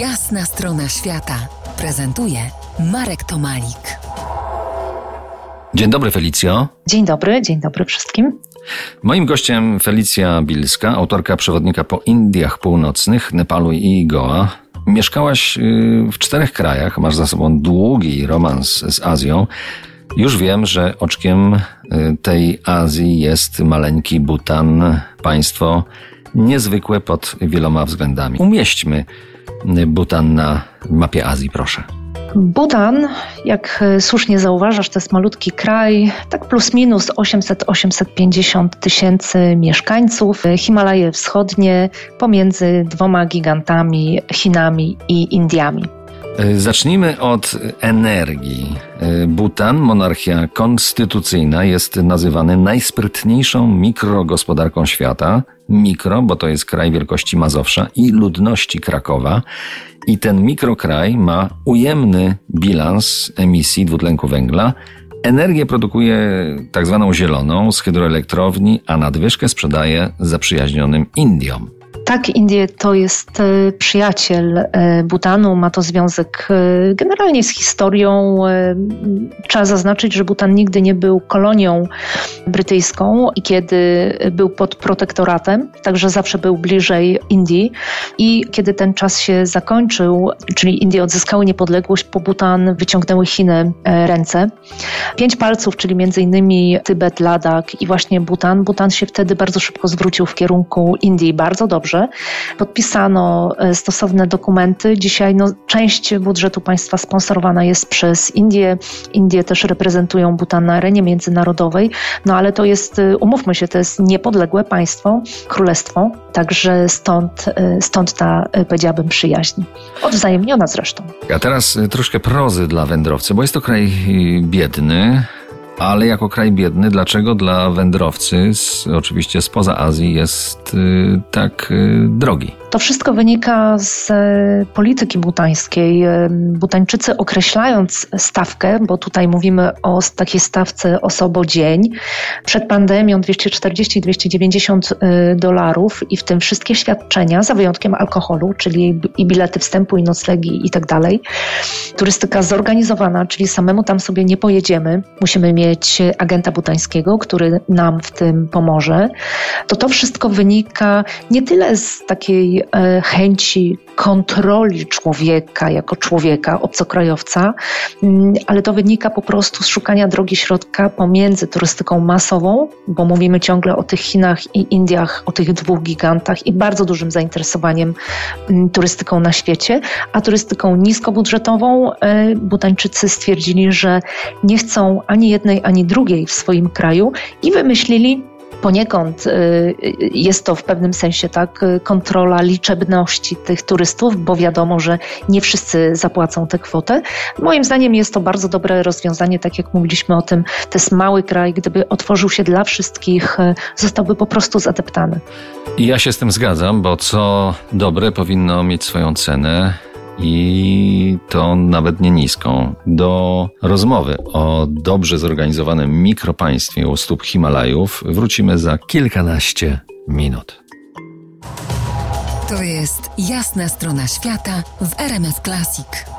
Jasna strona świata prezentuje Marek Tomalik. Dzień dobry, Felicjo. Dzień dobry, dzień dobry wszystkim. Moim gościem Felicja Bilska, autorka przewodnika po Indiach Północnych, Nepalu i Goa. Mieszkałaś y, w czterech krajach, masz za sobą długi romans z Azją. Już wiem, że oczkiem y, tej Azji jest maleńki Butan, państwo niezwykłe pod wieloma względami. Umieśćmy Butan na mapie Azji, proszę. Butan, jak słusznie zauważasz, to jest malutki kraj, tak plus minus 800-850 tysięcy mieszkańców. Himalaje wschodnie pomiędzy dwoma gigantami Chinami i Indiami. Zacznijmy od energii. Butan, monarchia konstytucyjna, jest nazywany najsprytniejszą mikrogospodarką świata. Mikro, bo to jest kraj wielkości Mazowsza i ludności Krakowa. I ten mikrokraj ma ujemny bilans emisji dwutlenku węgla. Energię produkuje tak zwaną zieloną z hydroelektrowni, a nadwyżkę sprzedaje zaprzyjaźnionym Indiom. Tak, Indie to jest e, przyjaciel e, Butanu, ma to związek e, generalnie z historią. Trzeba zaznaczyć, że Butan nigdy nie był kolonią brytyjską i kiedy był pod protektoratem, także zawsze był bliżej Indii. I kiedy ten czas się zakończył, czyli Indie odzyskały niepodległość, po Butan wyciągnęły Chiny ręce. Pięć palców, czyli między innymi Tybet, Ladak i właśnie Butan. Butan się wtedy bardzo szybko zwrócił w kierunku Indii, bardzo dobrze Podpisano e, stosowne dokumenty. Dzisiaj no, część budżetu państwa sponsorowana jest przez Indię. Indie też reprezentują Butan na arenie międzynarodowej, no ale to jest, e, umówmy się, to jest niepodległe państwo, królestwo, także stąd, e, stąd ta, powiedziałabym, przyjaźń. Odwzajemniona zresztą. A teraz troszkę prozy dla wędrowcy, bo jest to kraj biedny, ale jako kraj biedny, dlaczego dla wędrowcy, z, oczywiście spoza Azji, jest y, tak y, drogi? To wszystko wynika z e, polityki butańskiej. E, Butańczycy określając stawkę, bo tutaj mówimy o takiej stawce osobo-dzień, przed pandemią 240-290 e, dolarów i w tym wszystkie świadczenia, za wyjątkiem alkoholu, czyli i bilety wstępu, i noclegi i tak dalej. Turystyka zorganizowana, czyli samemu tam sobie nie pojedziemy. Musimy mieć agenta butańskiego, który nam w tym pomoże. To to wszystko wynika nie tyle z takiej E, chęci kontroli człowieka jako człowieka, obcokrajowca, mm, ale to wynika po prostu z szukania drogi środka pomiędzy turystyką masową, bo mówimy ciągle o tych Chinach i Indiach, o tych dwóch gigantach i bardzo dużym zainteresowaniem mm, turystyką na świecie, a turystyką niskobudżetową. E, Butańczycy stwierdzili, że nie chcą ani jednej, ani drugiej w swoim kraju i wymyślili Poniekąd y, jest to w pewnym sensie tak kontrola liczebności tych turystów, bo wiadomo, że nie wszyscy zapłacą tę kwotę. Moim zdaniem jest to bardzo dobre rozwiązanie, tak jak mówiliśmy o tym, to jest mały kraj, gdyby otworzył się dla wszystkich, zostałby po prostu zadeptany. Ja się z tym zgadzam, bo co dobre powinno mieć swoją cenę i to nawet nie niską. Do rozmowy o dobrze zorganizowanym mikropaństwie u stóp Himalajów wrócimy za kilkanaście minut. To jest jasna strona świata w RMS Classic.